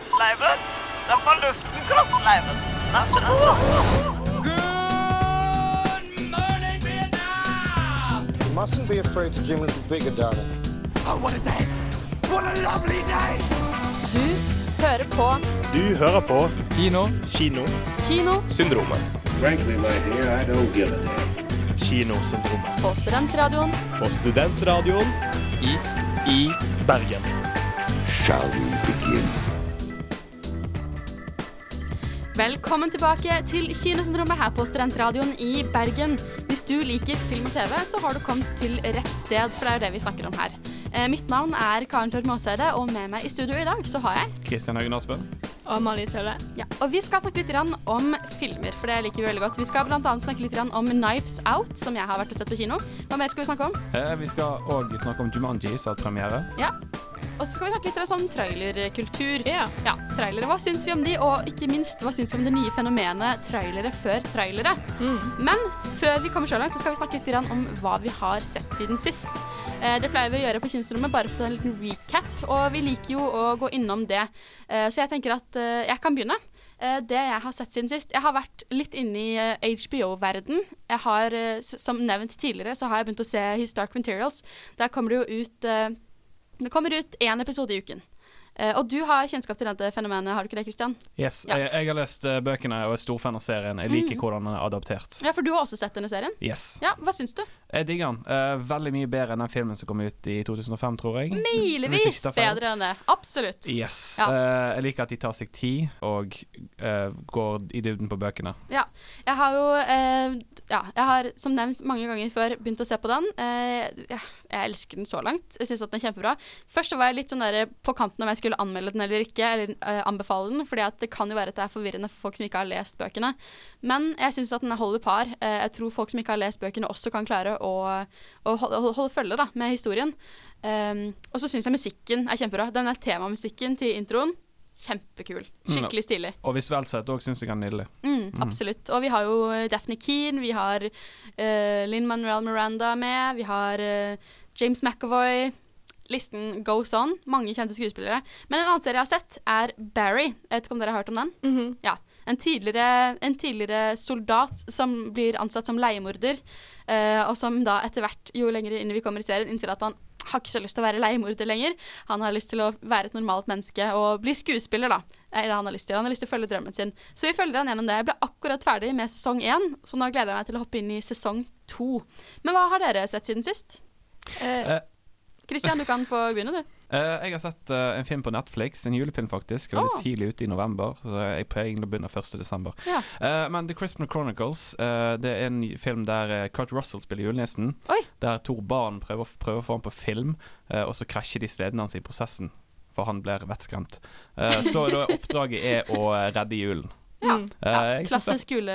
kroppsleiven. Det er fra luften, kroppsleiven. morning, Vietnam! You mustn't be afraid to dream a little bigger, darling. Du hører på Du hører på Kino. Kino. Kinosyndromet. Frankly, my dear, I don't give a damn. Kinosyndromet. på Studentradioen På Studentradioen I i Bergen. Velkommen tilbake til Kinosyndromet her på Studentradioen i Bergen. Hvis du liker film og TV, så har du kommet til rett sted, for det er jo det vi snakker om her. Eh, mitt navn er Karen Maaseide, og med meg i studio i dag så har jeg Kristian Haugen Aspen. Og Amalie Tølle. ja, Og vi skal snakke litt om filmer, for det liker vi veldig godt. Vi skal bl.a. snakke litt om Knives Out, som jeg har vært og sett på kino. Hva mer skal vi snakke om? Eh, vi skal òg snakke om Jumanji, som har premiere. Ja. Og så skal vi snakke litt om sånn trailerkultur. Ja. Ja, trailere. Hva syns vi om de, og ikke minst, hva syns vi om det nye fenomenet trailere før trailere? Men før vi kommer så langt, så skal vi snakke litt om hva vi har sett siden sist. Eh, det pleier vi å gjøre på kinosrommet, bare for å ta en liten recap, og vi liker jo å gå innom det. Eh, så jeg tenker at eh, jeg kan begynne. Det jeg har sett siden sist Jeg har vært litt inne i HBO-verden. Jeg har, som nevnt tidligere, så har jeg begynt å se His Dark Materials. Der kommer det jo ut Det kommer ut én episode i uken. Og du har kjennskap til dette fenomenet, har du ikke det, Christian? Yes, Ja. jeg, jeg har lest bøkene og er stor fan av serien. Jeg liker Mm. hvordan den er adoptert. Ja, for du har også sett denne serien? Yes. Ja, hva syns du? Jeg digger den. Uh, veldig mye bedre enn den filmen som kom ut i 2005, tror jeg. Milevis bedre enn det. Absolutt. Yes. Ja. Uh, jeg liker at de tar seg tid og uh, går i dybden på bøkene. Ja. Jeg har jo eh, Ja, jeg har som nevnt mange ganger før begynt å se på den. Eh, ja, jeg elsker den så langt. Jeg syns den er kjempebra. Først var jeg litt sånn der på kanten om jeg skulle anmelde den eller ikke, eller eh, anbefale den, fordi det kan jo være at det er forvirrende for folk som ikke har lest bøkene. Men jeg syns at den holder par. Eh, jeg tror folk som ikke har lest bøkene, også kan klare å, å holde, holde følge da, med historien. Um, og så syns jeg musikken er kjempebra. Den er temamusikken til introen. Kjempekul. Skikkelig stilig. Og visuelt sett òg syns jeg den er nydelig. Mm, absolutt. Og vi har jo eh, Daphne Keane, vi har uh, Linn Manuel Miranda med, vi har uh, James McAvoy. Listen goes on. Mange kjente skuespillere. Men en annen serie jeg har sett, er Barry. Jeg vet ikke om dere har hørt om den? Mhm. Ja. En tidligere, en tidligere soldat som blir ansatt som leiemorder, eh, og som da etter hvert, jo lenger inn vi kommer i serien, innser at han har ikke så lyst til å være leiemorder lenger. Han har lyst til å være et normalt menneske og bli skuespiller, da. Eller han har lyst til. Han har lyst til å følge drømmen sin. Så vi følger han gjennom det. Jeg ble akkurat ferdig med sesong én, så nå gleder jeg meg til å hoppe inn i sesong to. Men hva har dere sett siden sist? Eh, Christian, du kan få begynne, du. Uh, jeg har sett uh, en film på Netflix, en julefilm faktisk. Veldig oh. tidlig ute i november. Så jeg pleier egentlig å begynne 1. desember. Ja. Uh, men The Christmas Chronicles eh, Det er en film der uh, Kurt Russell spiller julenissen. Oi. Der to barn prøver, prøver å få ham på film, og så krasjer de stedene hans i prosessen. For han blir vettskremt. Eh, så da oppdraget er å redde julen. Ja. Eh, ja klassisk jule...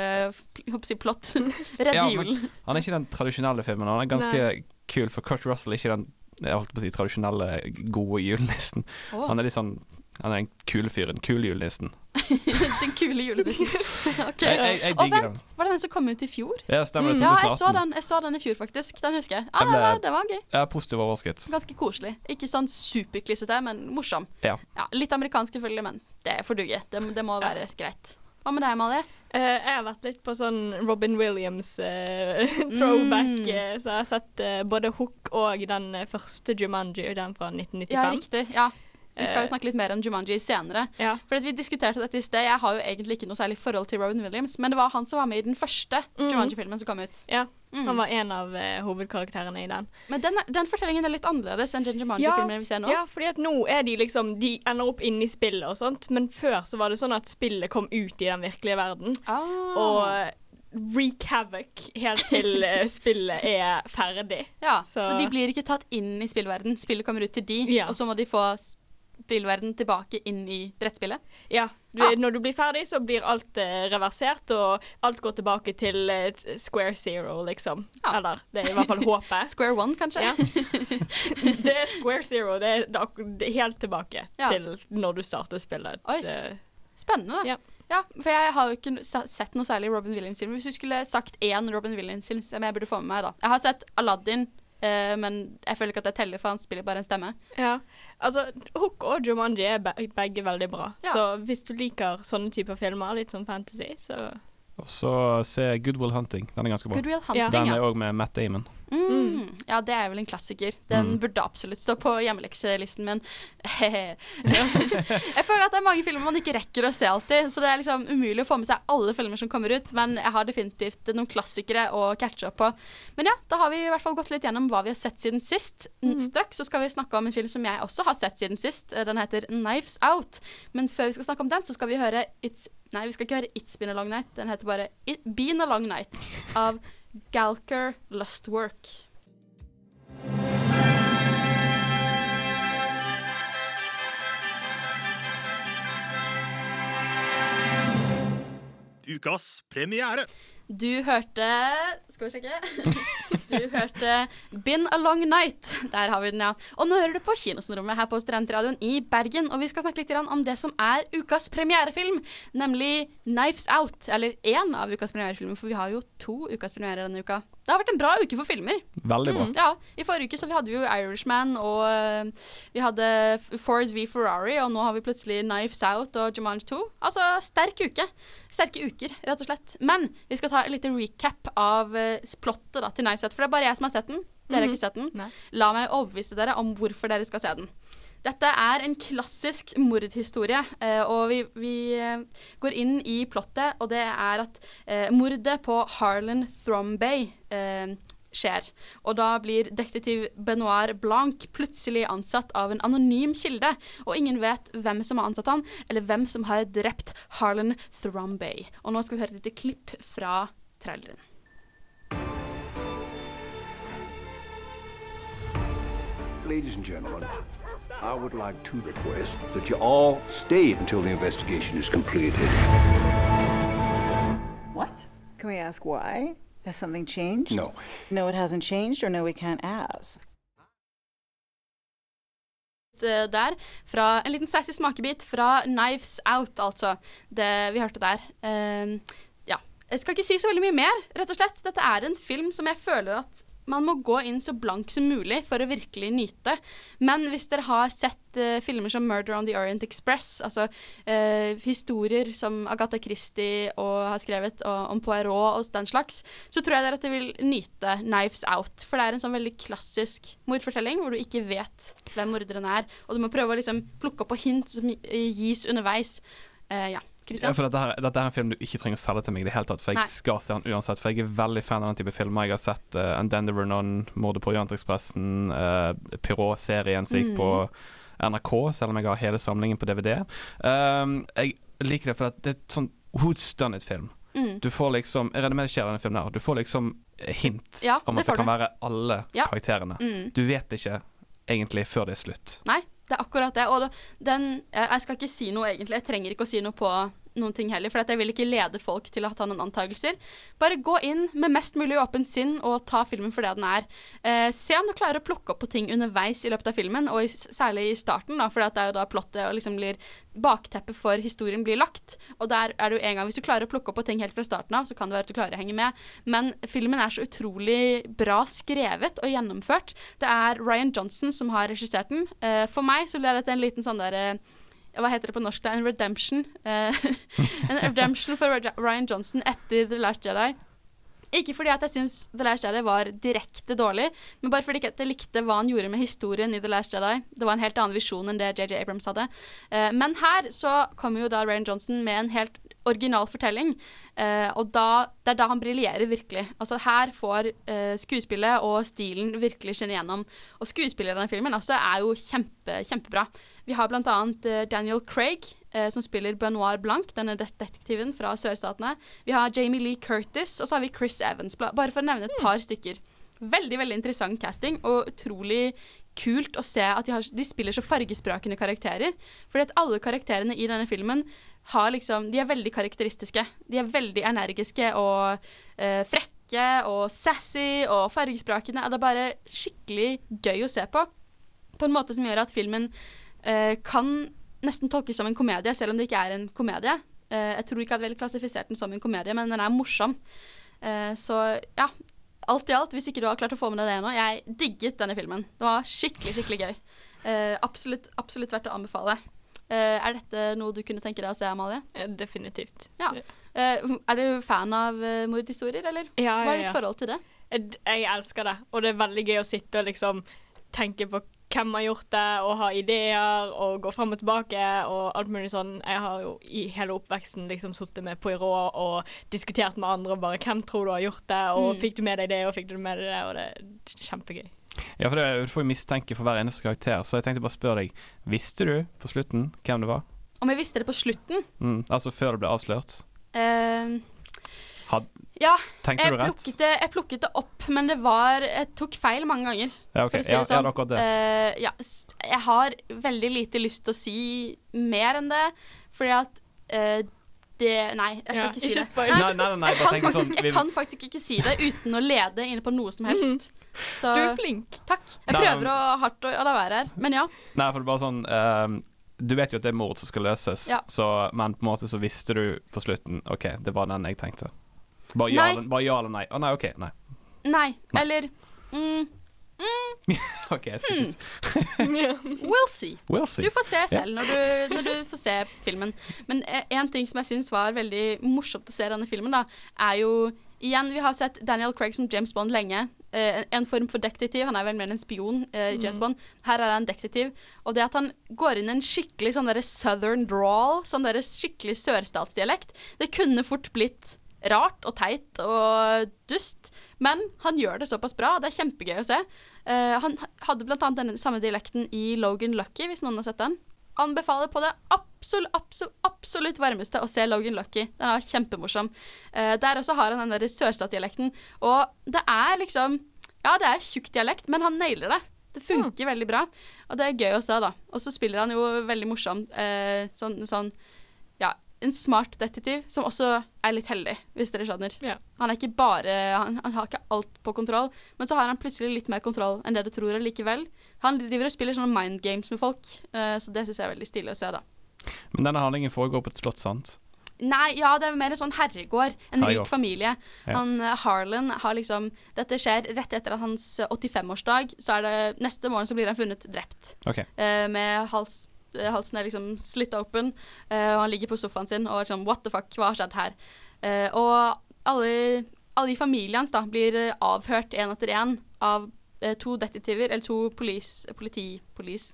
Jeg si plott. Redde Ja, julen. Han er ikke den tradisjonelle filmen. Han er ganske kul, for Kurt Russell er ikke den jeg holdt på å si tradisjonelle, gode julenissen. Oh. Han er litt sånn Han er den kule fyren. Kule julenissen. Den kule julenissen. OK. Jeg, jeg, jeg digger den. var det den som kom ut i fjor? Ja, stemmer det. Ja, jeg så den, jeg så den i fjor, faktisk. Den husker jeg. Ja, det, var, det var gøy. Jeg er positivt overrasket. Ganske koselig. Ikke sånn superklissete, men morsom. Ja. litt amerikansk selvfølgelig, men det får duge. Det, det må være greit. Hva med deg, Amalie? Eh, jeg har vært litt på sånn Robin Williams-throwback, Mm. så jeg har sett uh, både Hook og den eh, første Jumanji, den fra 1995. Ja, riktig. Ja. Vi skal Eh. jo snakke litt mer om Jumanji senere. Ja. For Vi diskuterte dette i sted. Jeg har jo egentlig ikke noe særlig forhold til Robin Williams, men det var han som var med i den første mm. Jumanji-filmen som kom ut. ja. Mm. Han var en av uh, hovedkarakterene i den. Men den, den fortellingen er litt annerledes enn den Jumanji-filmen vi ser nå. Ja, fordi at nå er de liksom De ender opp inne i spillet og sånt, men før så var det sånn at spillet kom ut i den virkelige verden. Ah. Og wreak havoc helt til eh, spillet er ferdig. Ja, så, Så- de blir ikke tatt inn i spillverden. Spillet kommer ut til de, Ja. og så må de få spillverden tilbake inn i brettspillet. Ja, du, Ah. Når du blir ferdig, så blir alt eh, reversert, og alt går tilbake til eh, square zero, liksom. Ah. Eller det er i hvert fall håpet. Square one, kanskje? Ja. det er square zero. Det er, det er det er helt tilbake Ja. til når du starter spillet. Oi. Det, Spennende. Ja. Ja, for jeg har jo ikke sett noe særlig Robin Williams-film. Hvis du skulle sagt én Robin Williams-film som jeg burde få med meg, da. Jeg har sett Aladdin, eh, men jeg føler ikke at det teller, for han spiller bare en stemme. Ja. Altså, Hook og Jumanji er be begge veldig bra. Ja. Så hvis du liker sånne typer filmer, litt sånn fantasy, så Og så se Good Will Hunting. Den er ganske bra. Hunting, Den er òg med Matt Damon. Mm. Ja, det er vel en klassiker. Den Mm. burde absolutt stå på hjemmelekselisten min. jeg føler at det er mange filmer man ikke rekker å se alltid, så det er liksom umulig å få med seg alle filmer som kommer ut, men jeg har definitivt noen klassikere å catche opp på. Men ja, da har vi i hvert fall gått litt gjennom hva vi har sett siden sist. Mm. Straks så skal vi snakke om en film som jeg også har sett siden sist. Den heter Knives Out. Men før vi skal snakke om den, så skal vi høre It's Nei, vi skal ikke høre It's Been a Long Night. Den heter bare Been a Long Night av Galker Lustwork. Ukas premiere. Du hørte Skal vi sjekke? Du hørte Been a Long Night. Der har vi den, ja. Og nå hører du på Kinosyndromet her på Studentradioen i Bergen. Og vi skal snakke litt om det som er ukas premierefilm, nemlig Knives Out. Eller én av ukas premierefilmer, for vi har jo to ukas premierer denne uka. Det har vært en bra uke for filmer. Veldig bra. Ja, I forrige uke så hadde vi jo Irishman, og øh, vi hadde Ford v Ferrari, og nå har vi plutselig Knives Out og Jumanji 2. Altså, sterk uke. Sterke uker, rett og slett. Men vi skal ta en liten recap av øh, plottet da, til Knives Out, for det er bare jeg som har sett den. Dere har ikke sett den. Nei. La meg overbevise dere om hvorfor dere skal se den. Dette er en klassisk mordhistorie, eh, og vi, vi eh, går inn i plottet, og det er at eh, mordet på Harlan Thrombay skjer. Og da blir detektiv Benoit Blanc plutselig ansatt av en anonym kilde, og ingen vet hvem som har ansatt han, eller hvem som har drept Harlan Thrombay. Og nå skal vi høre et lite klipp fra traileren. Ladies and gentlemen, I would like to request that you all stay until the investigation is completed. What? Can we ask why? Has something changed? No. No, it hasn't changed, or no, we can't ask. der. Fra en liten sassy smakebit fra Knives Out, altså. Det vi hørte der. Ehm, ja. Jeg skal ikke si så veldig mye mer, rett og slett. Dette er en film som jeg føler at man må gå inn så blank som mulig for å virkelig nyte. Men hvis dere har sett uh, filmer som 'Murder on the Orient Express', altså uh, historier som Agatha Christie og har skrevet og, om Poirot og den slags, så tror jeg dere at dere vil nyte 'Knives Out'. For det er en sånn veldig klassisk mordfortelling hvor du ikke vet hvem morderen er, og du må prøve å liksom plukke opp på hint som gis underveis. Uh, ja. Ja, for dette, her, dette er en film du ikke trenger å selge til meg det hele tatt, for jeg Nei. skal se den uansett. For jeg er veldig fan av den type filmer. Jeg har sett uh, Endeavour Non, Mordet på Orientekspressen, uh, Pirot-serien som gikk på NRK, selv om jeg har hele samlingen på DVD. Um, jeg liker det for det er et sånn whod's-done film. Mm. Du får liksom Jeg regner med det skjer i denne filmen her. Du får liksom hint Ja, om at det får kan være alle Ja. karakterene. Mm. Du vet ikke egentlig før det er slutt. Nei, det er akkurat det. Og den Jeg skal ikke si noe, egentlig. Jeg trenger ikke å si noe på noen ting heller, for jeg vil ikke lede folk til å ta noen antakelser. Bare gå inn med mest mulig åpent sinn og ta filmen for det den er. Eh, se om du klarer å plukke opp på ting underveis i løpet av filmen, og i, særlig i starten, da, for det er jo da plottet og liksom blir bakteppet for historien blir lagt. Og der er det jo en gang Hvis du klarer å plukke opp på ting helt fra starten av, så kan det være at du klarer å henge med. Men filmen er så utrolig bra skrevet og gjennomført. Det er Ryan Johnson som har regissert den. Eh, for meg så ble dette en liten sånn derre hva heter det på norsk? da? En redemption. Eh, en redemption for Ryan Johnson etter The Last Jedi. Ikke fordi at jeg syns The Last Jedi var direkte dårlig, men bare fordi ikke jeg likte hva han gjorde med historien i The Last Jedi. Det var en helt annen visjon enn det JJ Abrams hadde. Eh, men her så kommer jo da Ryan Johnson med en helt original fortelling, eh, og da, det er da han briljerer virkelig. Altså Her får eh, skuespillet og stilen virkelig skinne gjennom. Og skuespillerne i filmen altså, er jo kjempe, kjempebra. Vi har annet eh, Daniel Craig, eh, som spiller Benoit Blanc, denne detektiven fra sørstatene. Vi har Jamie Lee Curtis, og så har vi Chris Evans, bare for å nevne et par stykker. Veldig veldig interessant casting, og utrolig kult å se at de, har, de spiller så fargesprakende karakterer. Fordi at alle karakterene i denne filmen har liksom, de er veldig karakteristiske. De er veldig energiske og eh, frekke og sassy og fargesprakende. Det er bare skikkelig gøy å se på. På en måte som gjør at filmen eh, kan nesten tolkes som en komedie, selv om det ikke er en komedie. Eh, jeg tror ikke jeg hadde vel klassifisert den som en komedie, men den er morsom. Eh, så ja, alt i alt, hvis ikke du har klart å få med deg det ennå, jeg digget denne filmen. Det var skikkelig, skikkelig gøy. Eh, absolutt, absolutt verdt å anbefale. Eh, er dette noe du kunne tenke deg å se, Amalie? Eh, Definitivt. Ja. Eh, er du fan av mordhistorier, eller? Ja, Hva er ditt forhold til det? Jeg, jeg elsker det, og det er veldig gøy å sitte og liksom tenke på hvem har gjort det, og ha ideer, og gå fram og tilbake, og alt mulig sånn. Jeg har jo i hele oppveksten liksom sittet med Poirot og diskutert med andre, og bare 'Hvem tror du har gjort det?' og Mm. 'Fikk du med deg det?' og 'Fikk du med deg det?' og det er kjempegøy. Ja, for det, Du får jo mistenke for hver eneste karakter, så jeg tenkte bare å spørre deg Visste du på slutten hvem det var? Om jeg visste det på slutten Mm, altså før det ble avslørt? eh, Had, Ja, tenkte jeg du rett? plukket, det, jeg plukket det opp, men det var Jeg tok feil mange ganger. Ja, okay. For å si Ja, det sånn. ja, det. Uh, ja, jeg har veldig lite lyst til å si mer enn det, fordi at uh, det Nei, jeg skal Ja, ikke si ikke det. Nei, nei, nei, nei, jeg, kan faktisk, sånn, vi- jeg kan faktisk ikke si det uten å lede inne på noe som helst. Så Du er flink. takk. Jeg Nei, prøver å hardt å, å la være her, men ja. Nei, for det er bare sånn uh, Du vet jo at det er mord som skal løses, Ja. så, men på en måte så visste du på slutten OK, det var den jeg tenkte. Bare ja, Nei. eller, bare ja eller nei. Å nei, OK. Nei. Nei. Nei. Eller mm, OK, jeg skal ikke s- We'll see. We'll see. Du får se selv når, du, når du får se filmen. Men én en ting som jeg syns var veldig morsomt å se i denne filmen, da, er jo Igjen, vi har sett Daniel Craig som James Bond lenge. Eh, en form for detektiv. Han er vel mer en spion eh, i James Bond. Her er han detektiv. Og det at han går inn en skikkelig sånn derre southern drawl, sånn derre skikkelig sørstatsdialekt, det kunne fort blitt rart og teit og dust, men han gjør det såpass bra, det er kjempegøy å se. Uh, han hadde annet denne samme dialekten i Logan Lucky, hvis noen har sett den. Anbefaler på det absolutt, absolutt, absolutt varmeste å se Logan Lucky. Den er kjempemorsom. Uh, der også har han den der sørstatsdialekten, og det er liksom Ja, det er tjukk dialekt, men han nailer det. Det funker veldig bra, og det er gøy å se, da. Og så spiller han jo veldig morsomt. Uh, sånn, sånn en smart detektiv som også er litt heldig, hvis dere skjønner. Ja. Han er ikke bare han, han har ikke alt på kontroll, men så har han plutselig litt mer kontroll enn det du tror likevel. Han driver og spiller sånne mind games med folk, uh, så det syns jeg er veldig stilig å se, da. Men denne handlingen foregår på et slott, sant? Nei, ja, det er mer en sånn herregård. En Herregård. rik familie. Ja. Han, eh, Harlan har liksom Dette skjer rett etter hans eh, 85-årsdag. Så er det neste morgen så blir han funnet drept. Okay. Uh, med hals, eh, halsen er liksom slitt open, eh, og han ligger på sofaen sin og er sånn What the fuck, hva har skjedd her? Eh, og alle, alle i familien hans da blir eh, avhørt én etter én av eh, to detektiver, eller to polis, politi, polis,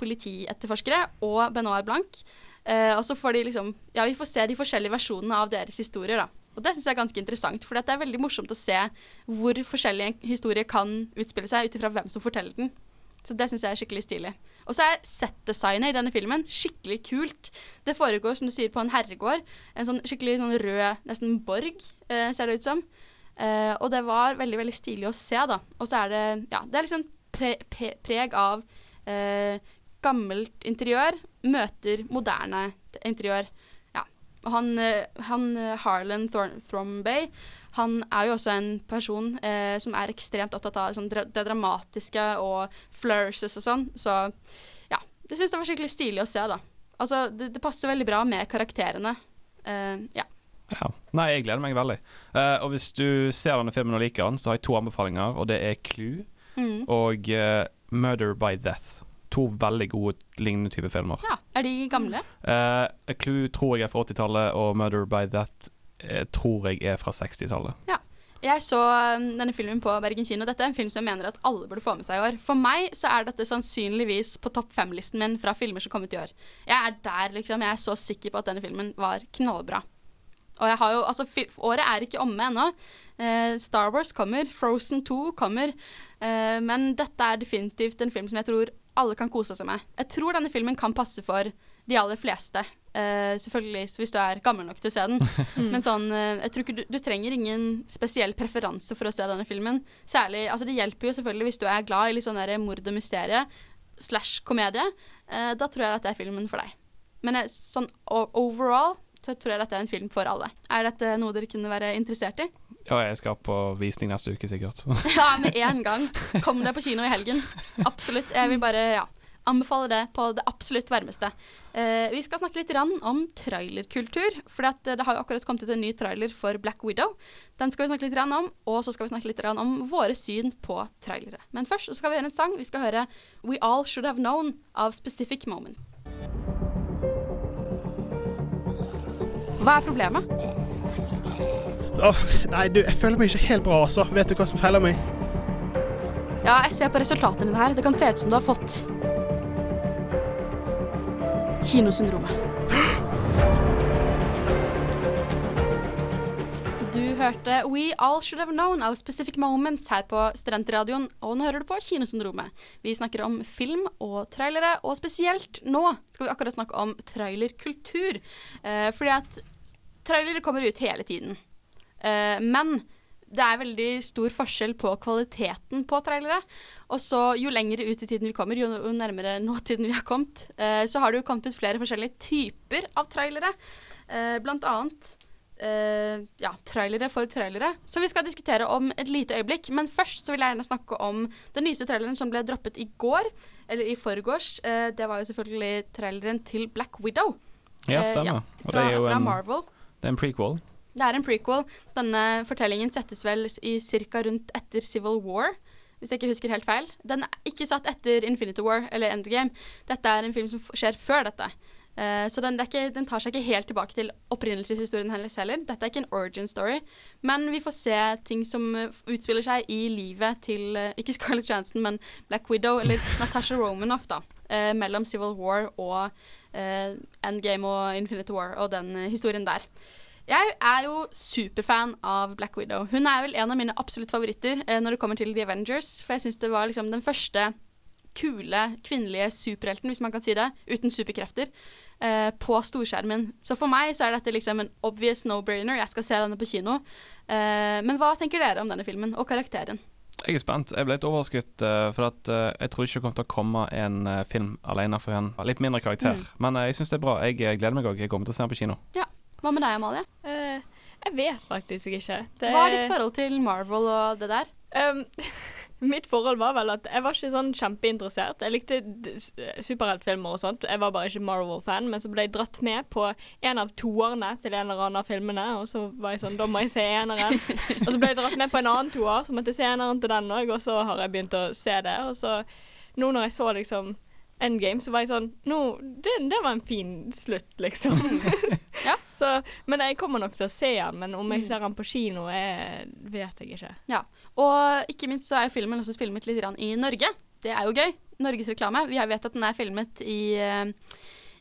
politietterforskere og Benoit Blanc. Eh, og så får de liksom Ja, vi får se de forskjellige versjonene av deres historier, da. Og det syns jeg er ganske interessant, for det er veldig morsomt å se hvor forskjellige historier kan utspille seg ut ifra hvem som forteller den. Så det syns jeg er skikkelig stilig. Og så er settdesignet i denne filmen skikkelig kult. Det foregår, som du sier, på en herregård. En sånn skikkelig sånn rød, nesten borg, eh, ser det ut som. Eh, og det var veldig, veldig stilig å se, da. Og så er det Ja, det er liksom pre pre preg av eh, gammelt interiør møter moderne interiør. Ja. Og han, eh, han eh, Harlan Thorn Thrombay, han er jo også en person eh, som er ekstremt opptatt av liksom, dra det dramatiske og flourishes og sånn. Så ja, det syns jeg var skikkelig stilig å se, da. Altså, det, det passer veldig bra med karakterene. Eh, ja. Ja. Nei, jeg gleder meg veldig. Eh, og hvis du ser denne filmen og liker den, så har jeg to anbefalinger, og det er Clue Mm. og eh, Murder by Death. To veldig gode lignende typer filmer. ja. Er de gamle? Eh, Clue tror jeg er fra 80-tallet, og Murder by Death tror jeg er fra 60-tallet. Ja. Jeg så um, denne filmen på Bergen kino. Dette er en film som jeg mener at alle burde få med seg i år. For meg så er dette sannsynligvis på topp fem-listen min fra filmer som kom ut i år. Jeg er der, liksom. Jeg er så sikker på at denne filmen var knallbra. Og jeg har jo, altså, året er ikke omme ennå. Eh, Star Wars kommer, Frozen 2 kommer. Eh, men dette er definitivt en film som jeg tror alle kan kose seg med. Jeg tror denne filmen kan passe for de aller fleste. Eh, selvfølgelig hvis du er gammel nok til å se den. Men sånn, uh, jeg tror ikke du, du trenger ingen spesiell preferanse for å se denne filmen. Særlig, altså Det hjelper jo selvfølgelig hvis du er glad i litt sånn mord og mysterie slash komedie. Uh, da tror jeg at det er filmen for deg. Men jeg, sånn overall så tror jeg dette er en film for alle. Er dette noe dere kunne være interessert i? Ja, jeg skal på visning neste uke, sikkert. Ja, med en gang. Kom deg på kino i helgen. Absolutt. Jeg vil bare, ja. Anbefaler det på det absolutt varmeste. Eh, vi skal snakke litt om trailerkultur. For det har jo akkurat kommet ut en ny trailer for Black Widow. Den skal vi snakke litt om, og så skal vi snakke litt om våre syn på trailere. Men først så skal vi høre en sang. Vi skal høre We All Should Have Known av Specific Moment. Hva er problemet? Oh, nei, du, jeg føler meg ikke helt bra, altså. Vet du hva som feiler meg? Ja, jeg ser på resultatene dine her. Det kan se ut som du har fått Kinosyndromet. Du hørte We All Should Have Known av Specific Moments her på Studentradioen, og nå hører du på Kinosyndromet. Vi snakker om film og trailere, og spesielt nå skal vi akkurat snakke om trailerkultur. Eh, fordi at trailere kommer ut hele tiden. Eh, men det er veldig stor forskjell på kvaliteten på trailere. Og så jo lengre ut i tiden vi kommer, jo, nærmere nåtiden vi har kommet, eh, så har det jo kommet ut flere forskjellige typer av trailere. Eh, blant annet eh, ja, trailere for trailere, som vi skal diskutere om et lite øyeblikk. Men først så vil jeg gjerne snakke om den nyeste traileren som ble droppet i går, eller i forgårs. Eh, det var jo selvfølgelig traileren til Black Widow. Ja, Eh, stemmer. Og fra, det er jo fra en, Marvel. det er en prequel. Det er en prequel. Denne fortellingen settes vel i ca. rundt etter Civil War, hvis jeg ikke husker helt feil. Den er ikke satt etter Infinity War eller Endgame. Dette er en film som skjer før dette. Eh, så den, det ikke, den tar seg ikke helt tilbake til opprinnelseshistorien hennes heller. Dette er ikke en origin story, men vi får se ting som eh, utspiller seg i livet til eh, ikke Scarlett Johansson, men Black Widow, eller Natasha Romanoff, da. mellom Civil War og Endgame og Infinity War og den historien der. Jeg er jo superfan av Black Widow. Hun er vel en av mine absolutt favoritter eh, når det kommer til The Avengers. For jeg syns det var liksom den første kule kvinnelige superhelten, hvis man kan si det, uten superkrefter, eh, på storskjermen. Så for meg så er dette liksom en obvious no-brainer. Jeg skal se denne på kino. Eh, men hva tenker dere om denne filmen og karakteren? Jeg er spent. Jeg ble litt overrasket, eh, for at eh, jeg tror ikke det kommer til å komme en eh, film alene for henne. Litt mindre karakter. Mm. Men jeg syns det er bra. Jeg gleder meg òg. Jeg kommer til å se den på kino. Hva med deg, Amalie? Uh, jeg vet faktisk ikke. Det, Hva er ditt forhold til Marvel og det der? Um, mitt forhold var vel at jeg var ikke sånn kjempeinteressert. Jeg likte superheltfilmer og sånt. Jeg var bare ikke Marvel-fan, men så ble jeg dratt med på en av toerne til en eller annen av filmene, og så var jeg sånn Da må jeg se eneren. og så ble jeg dratt med på en annen toer, så måtte jeg se eneren til den òg, og så har jeg begynt å se det. Og så nå når jeg så liksom Endgame, så var jeg sånn Nå, det, det var en fin slutt, liksom. Ja. så, men jeg kommer nok til å se den, men om jeg ser den på kino, jeg, vet jeg ikke. Og ikke minst så er filmen også filmet litt i Norge. Det er jo gøy. Norgesreklame. Vi har vet at den er filmet i eh,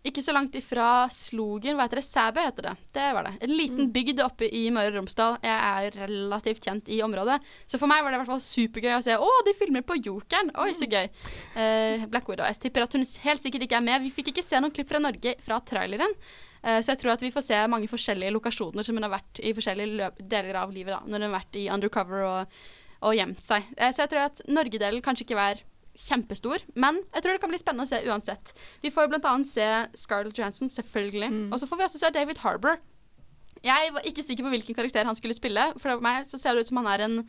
ikke så langt ifra Slogen, hva heter det? Sæbø heter det. Det var det. En liten bygd oppe i Møre og Romsdal. Jeg er relativt kjent i området. Så for meg var det i hvert fall supergøy å se. Å, de filmer på Jokeren! Oi, så gøy. Uh, Black Widow. Jeg tipper at hun helt sikkert ikke er med. Vi fikk ikke se noen klipp fra Norge fra traileren. Eh, så jeg tror at vi får se mange forskjellige lokasjoner som hun har vært i forskjellige deler av livet. da, Når hun har vært i undercover og, og gjemt seg. Eh, så jeg tror at Norge-delen kanskje ikke er kjempestor, men jeg tror det kan bli spennende å se uansett. Vi får annet se Scarlett Johansson, selvfølgelig. Og så får vi også se David Harbour. Jeg var ikke sikker på hvilken karakter han skulle spille. For meg så ser det ut som han er en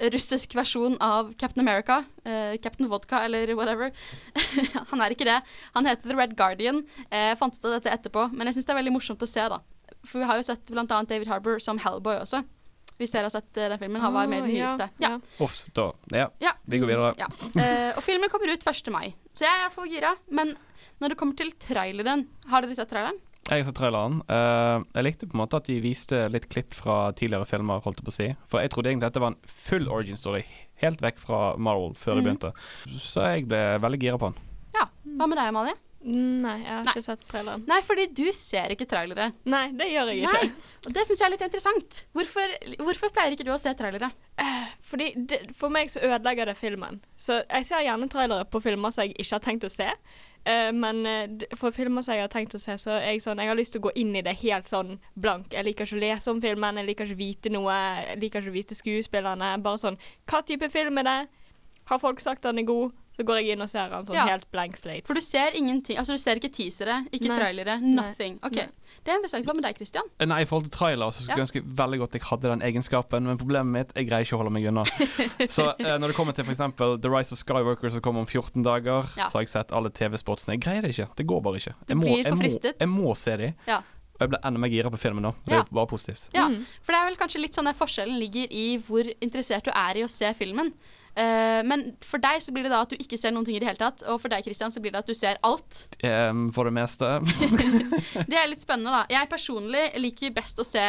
russisk versjon av Captain America. Uh, Captain Vodka eller whatever. han er ikke det. Han heter The Red Guardian. Eh, Jeg fant ut av dette etterpå, men jeg syns det er veldig morsomt å se, da. For vi har jo sett annet David Harbour som Hellboy også. Hvis dere har sett eh, den filmen. Han var med i den nyeste. Ja, Ja. Uff, da. Ja, Ja. vi går videre. Ja. Uh, og filmen kommer ut 1. mai, så jeg er i hvert fall gira. Men når det kommer til traileren Har dere sett traileren? Jeg har sett traileren. Uh, jeg likte på en måte at de viste litt klipp fra tidligere filmer, holdt jeg på å si. For jeg trodde egentlig dette var en full origin story, helt vekk fra Marvel, før de Mhm. begynte. Så jeg ble veldig gira på den. Ja. Hva med deg, Amalie? Nei, jeg har Nei. ikke sett traileren. Nei, fordi du ser ikke trailere. Nei, det gjør jeg ikke. Nei, og det syns jeg er litt interessant. Hvorfor, hvorfor pleier ikke du å se trailere? Fordi det, For meg så ødelegger det filmen. Så jeg ser gjerne trailere på filmer som jeg ikke har tenkt å se. Eh, men uh, for filmer som jeg har tenkt å se, så er jeg sånn Jeg har lyst til å gå inn i det helt sånn blank. Jeg liker ikke å lese om filmen, jeg liker ikke å vite noe. Jeg liker ikke å vite skuespillerne. Bare sånn Hva type film er det? Har folk sagt den er god? så går jeg inn og ser den sånn Ja. helt blank slate. For du ser ingenting Altså, du ser ikke teasere, ikke Nei. trailere, nothing. OK. Nei. Det er interessant. Hva med deg, Christian? Nei, i forhold til trailer så skulle jeg ønske veldig godt jeg hadde den egenskapen, men problemet mitt jeg greier ikke å holde meg unna. Så eh, når det kommer til f.eks. The Rise of Skywalker som kommer om 14 dager, Ja. så har jeg sett alle TV-sportsene. Jeg greier det ikke. Det går bare ikke. Du Jeg må, jeg må, jeg må se de. Ja. Og jeg ble enda mer gira på filmen nå. Det er Ja. jo bare positivt. Ja, for det er vel kanskje litt sånn at forskjellen ligger i hvor interessert du er i å se filmen. Eh, men for deg så blir det da at du ikke ser noen ting i det hele tatt, og for deg Christian så blir det at du ser alt. Um, for det meste. Det er litt spennende, da. Jeg personlig liker best å se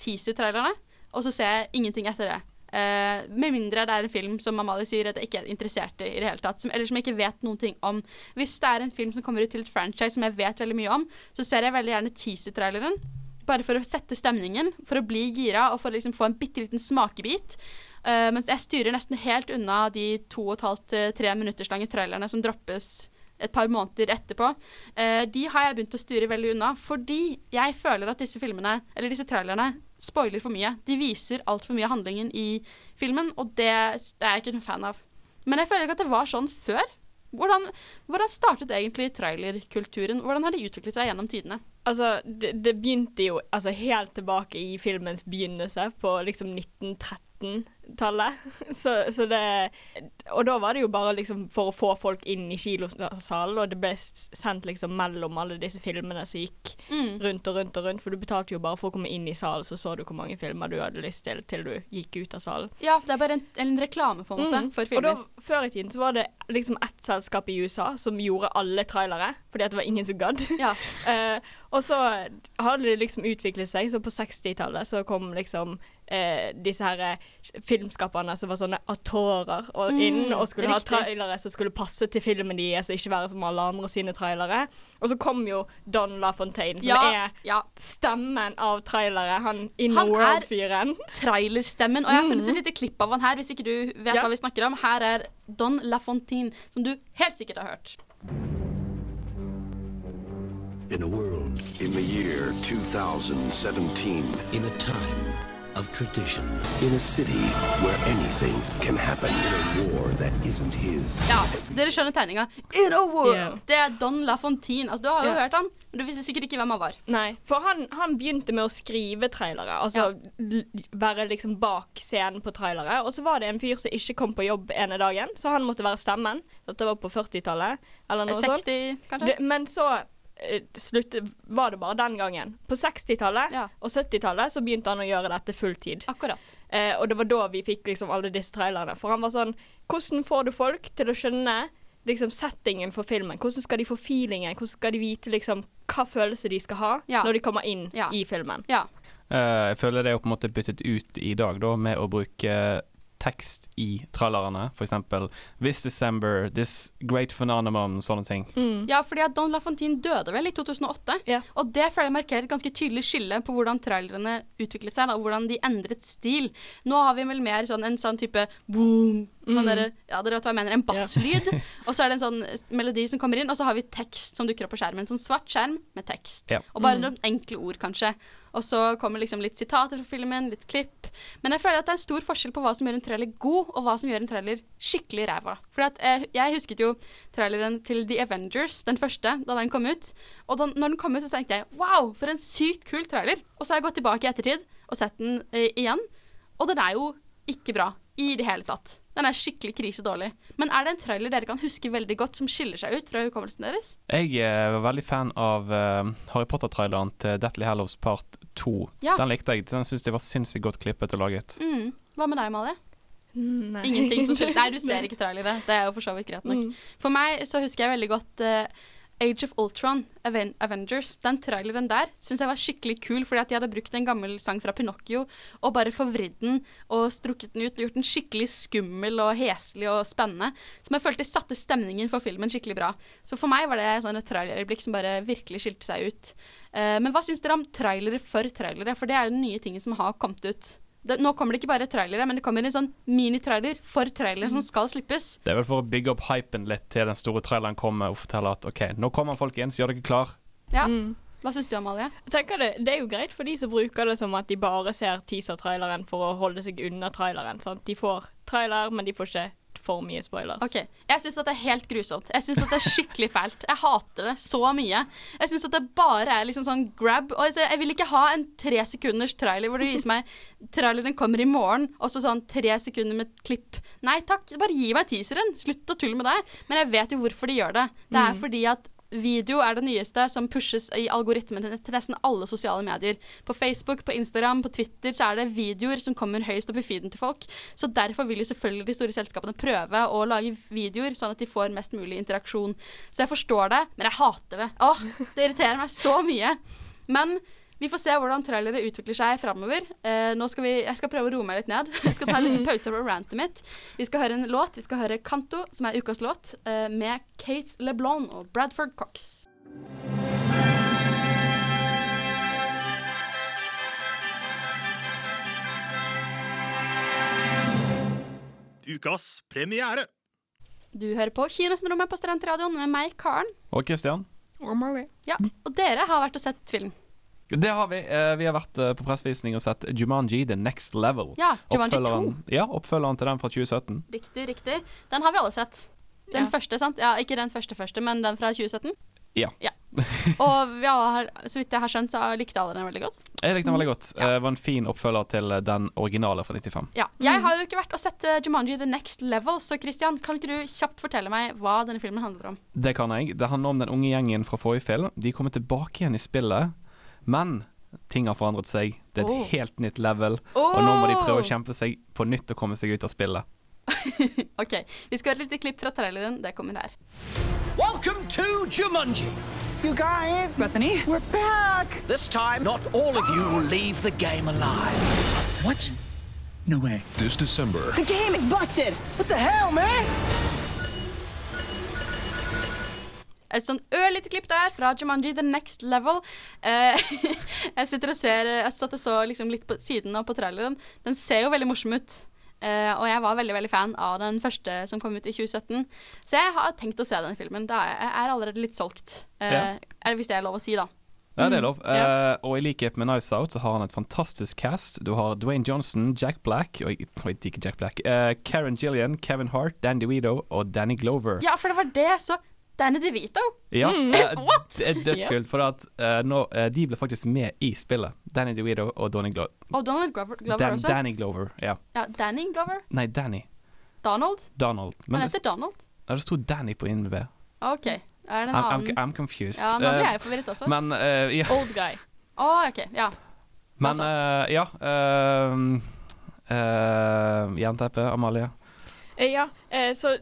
teaser-trailerne, og så ser jeg ingenting etter det. Uh, med mindre det er en film som Amalie sier at jeg ikke er interessert i i det hele tatt. Som, eller som jeg ikke vet noen ting om. Hvis det er en film som kommer ut til et franchise som jeg vet veldig mye om, så ser jeg veldig gjerne teaser-traileren. Bare for å sette stemningen, for å bli gira og for å liksom få en bitte liten smakebit. Eh, mens jeg styrer nesten helt unna de to og et halvt tre minutters lange trailerne som droppes et par måneder etterpå. Uh, de har jeg begynt å styre veldig unna, fordi jeg føler at disse filmene, eller disse trailerne, spoiler for mye. De viser altfor mye av handlingen i filmen, og det, er jeg ikke noen fan av. Men jeg føler ikke at det var sånn før. Hvordan, hvordan startet egentlig trailerkulturen? Hvordan har de utviklet seg gjennom tidene? Altså, det, det begynte jo altså, helt tilbake i filmens begynnelse, på liksom 1913-tallet. Så, så det Og da var det jo bare liksom for å få folk inn i kilosalen, og det ble sendt liksom mellom alle disse filmene som gikk Mm. rundt og rundt og rundt, for du betalte jo bare for å komme inn i salen, så så du hvor mange filmer du hadde lyst til til du gikk ut av salen. Ja, det er bare en, en reklame, på en måte, Mm. for Og da, før i tiden så var det liksom ett selskap i USA som gjorde alle trailere, fordi at det var ingen som gadd. Ja. uh, og så hadde det liksom utviklet seg, så på 60-tallet så kom liksom eh, disse her eh, filmskaperne som var sånne atorer og Mm, og skulle ha trailere som skulle passe til filmen deres, og ikke være som alle andre sine trailere. Og så kom jo Don LaFontaine, som Ja, er ja. stemmen av trailere. Han In Han the er World-fyren. trailerstemmen. Og jeg har funnet et lite klipp av han her, hvis ikke du vet Ja. hva vi snakker om. Her er Don LaFontaine, som du helt sikkert har hørt. In a world, in the year 2017, in a time of tradition, in a city where anything can happen, in a war that isn't his. Ja, dere skjønner tegninga. In a war! Yeah. Det er Don LaFontaine. Altså, du har jo yeah. hørt han, men du visste sikkert ikke hvem han var. Nei, for han, han begynte med å skrive trailere. Altså ja. være liksom bak scenen på trailere. Og så var det en fyr som ikke kom på jobb ene dagen, så han måtte være stemmen. Dette var på 40-tallet, eller noe 60, sånt. kanskje? Det, men så eh, slutte, var det bare den gangen. På 60-tallet og 70-tallet så begynte han å gjøre dette fulltid. Akkurat. Eh, og det var da vi fikk liksom alle disse trailerne. For han var sånn Hvordan får du folk til å skjønne liksom settingen for filmen? Hvordan skal de få feelingen? Hvordan skal de vite liksom hva følelse de skal ha Ja. når de kommer inn i filmen? Ja. Eh, jeg føler det er på en måte byttet ut i dag da med å bruke tekst i trallerne, For eksempel 'This December', 'This Great Phenomenon', sånne ting. Ja, fordi at Don LaFontine døde vel i 2008. Og det føler jeg markerer et ganske tydelig skille på hvordan trailerne utviklet seg, da, og hvordan de endret stil. Nå har vi vel mer sånn en sånn type boom, sånn Mm. dere, ja, dere vet hva jeg mener, en basslyd. og så er det en sånn melodi som kommer inn, og så har vi tekst som dukker opp på skjermen. Sånn svart skjerm med tekst. yeah. Og bare Mm. noen enkle ord, kanskje. Og så kommer liksom litt sitater fra filmen, litt klipp. Men jeg føler at det er en stor forskjell på hva som gjør en trailer god, og hva som gjør en trailer skikkelig ræva. For at, eh, jeg husket jo traileren til The Avengers, den første, da den kom ut. Og da, når den kom ut, så tenkte jeg wow, for en sykt kul trailer. Og så har jeg gått tilbake i ettertid og sett den eh, igjen. Og den er jo ikke bra i det hele tatt. Den er skikkelig krisedårlig. Men er det en trailer dere kan huske veldig godt, som skiller seg ut fra hukommelsen deres? Jeg eh, var veldig fan av uh, Harry Potter-traileren til Deathly Hallows Part 2. Ja. Den likte jeg. Den syns jeg var sinnssykt godt klippet og laget. Mm. Hva med deg, Malie? Nei. Ingenting som skiller Nei, du ser ikke trailere. Det er jo for så vidt greit nok. Mm. For meg så husker jeg veldig godt eh, Age of Ultron, Aven Avengers. Den traileren der syns jeg var skikkelig kul, fordi at de hadde brukt en gammel sang fra Pinocchio og bare forvridd den og strukket den ut og gjort den skikkelig skummel og heslig og spennende. Som jeg følte satte stemningen for filmen skikkelig bra. Så for meg var det sånn et trailerøyeblikk som bare virkelig skilte seg ut. Uh, men hva syns dere om trailere for trailere? For det er jo den nye tingen som har kommet ut. Det, nå kommer det ikke bare trailere, men det kommer en sånn minitrailer for trailere som skal slippes. Det er vel for å bygge opp hypen litt til den store traileren kommer og fortelle at OK, nå kommer folkens, gjør dere klar. Ja. Mm. Hva syns du, Amalie? Jeg tenker det, det er jo greit for de som bruker det som at de bare ser teaser-traileren for å holde seg unna traileren. Sant? De får trailer, men de får ikke for mye spoilers. Ok, Jeg syns det er helt grusomt. Jeg synes at det er skikkelig fælt. Jeg hater det så mye. Jeg syns at det bare er liksom sånn grab. Og altså, jeg vil ikke ha en tre sekunders trailer hvor du viser meg traileren kommer i morgen, og så sånn tre sekunder med et klipp. Nei takk, bare gi meg teaseren. Slutt å tulle med det. Men jeg vet jo hvorfor de gjør det. Det er Mm. fordi at Video er det nyeste som pushes i algoritmen til nesten alle sosiale medier. På Facebook, på Instagram, på Twitter så er det videoer som kommer høyest opp i feeden til folk. Så derfor vil jo selvfølgelig de store selskapene prøve å lage videoer sånn at de får mest mulig interaksjon. Så jeg forstår det, men jeg hater det. Åh, det irriterer meg så mye. Men vi får se hvordan trailere utvikler seg framover. Eh, nå skal vi, jeg skal prøve å roe meg litt ned. Jeg skal ta en liten pause fra rantet mitt. Vi skal høre en låt. Vi skal høre Kanto, som er ukas låt, eh, med Kate LeBlanc og Bradford Cox. Ukas premiere. Du hører på Kinosyndromet på Studentradioen med meg, Karen. Og Kristian. Og Christian? Ja, og dere har vært og sett film. Det har vi. Eh, vi har vært eh, på pressevisning og sett Jumanji The Next Level. Ja, Jumanji 2. Oppfølgeren- Ja, oppfølgeren til den fra 2017. Riktig, riktig. Den har vi alle sett. Den Ja. første, sant? Ja, ikke den første første, men den fra 2017. Ja. Og vi alle har, så vidt jeg har skjønt, så likte alle den veldig godt. Jeg likte den veldig godt. Eh, Det var en fin oppfølger til eh, den originale fra 95. Ja. Jeg har jo ikke vært og sett eh, Jumanji The Next Level, så Christian, kan ikke du kjapt fortelle meg hva denne filmen handler om? Det kan jeg. Det handler om den unge gjengen fra forrige film. De kommer tilbake igjen i spillet, men ting har forandret seg. Det er et Oh. helt nytt level, og nå må de prøve Oh. å kjempe seg på nytt og komme seg ut av spillet. OK, vi skal høre et lite klipp fra traileren. Det kommer her. Welcome to Jumanji. You guys, Bethany, we're back. This time, not all of you will leave the game alive. What? No way. This December, The game is busted. What the hell, man? Et sånn ørlite klipp der fra Jumanji The Next Level. Eh, jeg sitter og ser Jeg satt og så liksom litt på siden og på traileren. Den ser jo veldig morsom ut. Eh, og jeg var veldig veldig fan av den første som kom ut i 2017. Så jeg har tenkt å se den filmen. Da er jeg er allerede litt solgt. Eh, Ja. Hvis det er lov å si, da. Ja, det er lov. Mm. Eh, og i likhet med Nice Out så har han et fantastisk cast. Du har Dwayne Johnson, Jack Black og jeg tror ikke Jack Black, Uh, Karen Gillian, Kevin Hart, Dan DeVito og Danny Glover. Ja, for det var det, så Danny DeVito. Ja, Mm. eh, What? det er dødskult, for at uh, nå, uh, de ble faktisk med i spillet. Danny DeVito og Donny Glo Og Donald Glover, Glover Dan også. Danny Glover. Ja. Ja, Danny Glover? Nei, Danny. Donald? Donald. Han det, heter Donald. ja, det sto Danny på INB. OK. Er det en I'm, annen I'm, I'm confused. Ja, nå blir Eh, jeg forvirret også. Men uh, ja. Old guy. Å, OK. Ja. Men eh, ja uh, Jernteppe, Amalie. Eh, Ja, eh, så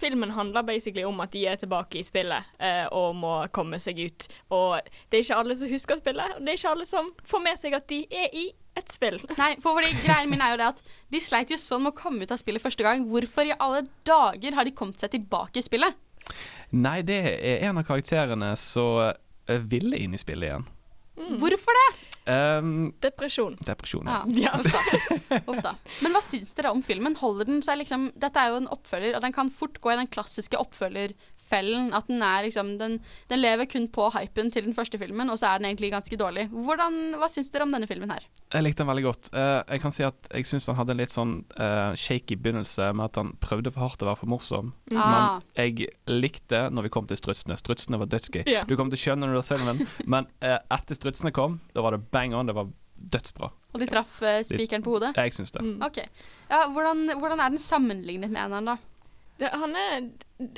filmen handler basically om at de er tilbake i spillet eh, og må komme seg ut. Og det er ikke alle som husker spillet, og det er ikke alle som får med seg at de er i et spill. Nei, for fordi greien min er jo det at de sleit jo sånn med å komme ut av spillet første gang. Hvorfor i alle dager har de kommet seg tilbake i spillet? Nei, det er en av karakterene som ville inn i spillet igjen. Hvorfor det? Um, Depresjon. depresjon, Ja, ja. uff da. Uff da. Men hva syns dere om filmen? Holder den seg liksom Dette er jo en oppfølger, og den kan fort gå i den klassiske oppfølgerfellen. At den er liksom den, den lever kun på hypen til den første filmen, og så er den egentlig ganske dårlig. Hvordan, Hva syns dere om denne filmen her? Jeg likte den veldig godt. Uh, jeg kan si at jeg syns den hadde en litt sånn uh, shaky begynnelse med at han prøvde for hardt å være for morsom. Mm. Ah. Men jeg likte når vi kom til strutsene. Strutsene var dødsgøy. Yeah. Du kom til å skjønne når du så filmen, men uh, etter strutsene kom, da var det bang on. Det var dødsbra. Og de traff spikeren på hodet? Jeg syns det. OK. Ja, hvordan, hvordan er den sammenlignet med eneren, da? Det, han er,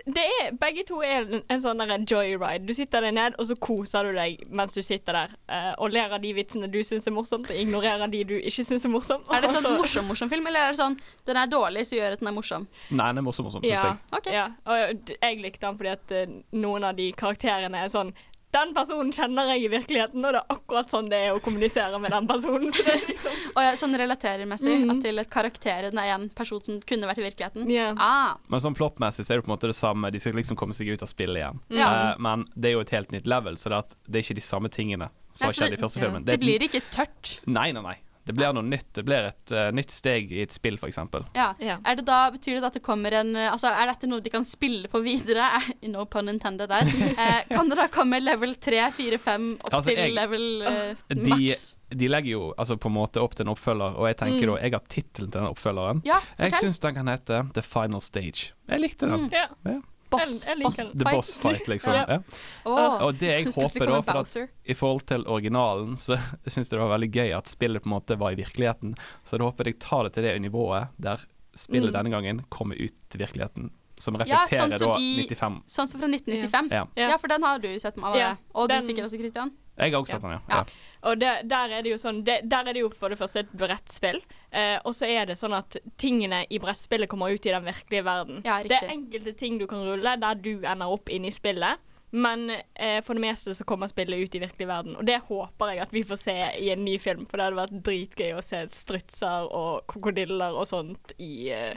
det er Begge to er en, en sånn der joyride. Du sitter deg ned, og så koser du deg mens du sitter der Uh, og ler av de vitsene du syns er morsomt, og ignorerer de du ikke syns er morsomt. Er det sånn morsom-morsom film, eller er det sånn den er dårlig, så gjør at den er morsom? Nei, den er morsom, morsom, syns Ja, jeg. ja. Og jeg likte han fordi at uh, noen av de karakterene er sånn Den personen kjenner jeg i virkeligheten, og det er akkurat sånn det er å kommunisere med den personen. Så det er liksom Og ja, sånn relaterermessig, Mhm. at til et karakter den er en person som kunne vært i virkeligheten? Yeah. Ah, Men sånn ploppmessig så er det på en måte det samme. De skal liksom komme seg ut av spillet igjen. Mm. Uh, men det er jo et helt nytt level, så det, at det er ikke de samme tingene som har skjedd i første filmen. det det blir ikke tørt? Nei, nei, nei. Det blir noe nytt. Det blir et uh, nytt steg i et spill, f.eks. Ja. Er det da, betyr det at det kommer en eh, Altså, er dette noe de kan spille på videre? Eh, No pun intended der. Eh, kan det da komme level 3, 4, 5 opp Altså, til jeg- level uh, De, maks? de legger jo altså, på en måte opp til en oppfølger, og jeg tenker Mm. da Jeg har tittelen til den oppfølgeren. Ja, jeg syns den kan hete The Final Stage. Jeg likte den. Mm. Ja. Ja. Boss, Jeg- jeg. The boss fight, liksom. Ja. ja. Oh. Og det jeg håper da, for at i forhold til originalen, så syns jeg det var veldig gøy at spillet på en måte var i virkeligheten. Så da håper jeg tar det til det nivået der spillet Mm. denne gangen kommer ut til virkeligheten. Som Ja, reflekterer sånn som da i- 95. Sånn som fra 1995? Ja. Ja. for den har du sett med Ja, Og du den- sikkert også, Christian? Jeg har også sett den, ja. Og det, der er det jo sånn det, Der er det jo for det første et brettspill, eh, og så er det sånn at tingene i brettspillet kommer ut i den virkelige verden. Ja, det er enkelte ting du kan rulle der du ender opp inne i spillet. Men eh, for det meste så kommer spillet ut i virkelig verden, og det håper jeg at vi får se i en ny film. For det hadde vært dritgøy å se strutser og krokodiller og sånt i, eh,